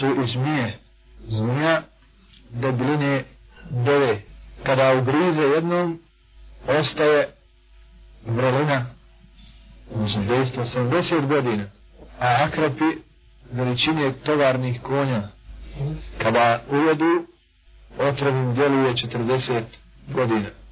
su i zmije, zmija debljine dove. Kada ugrize jednom, ostaje vrelina, znači dejstvo 70 godina, a akrapi veličine tovarnih konja. Kada ujedu, otrovim djeluje 40 godina.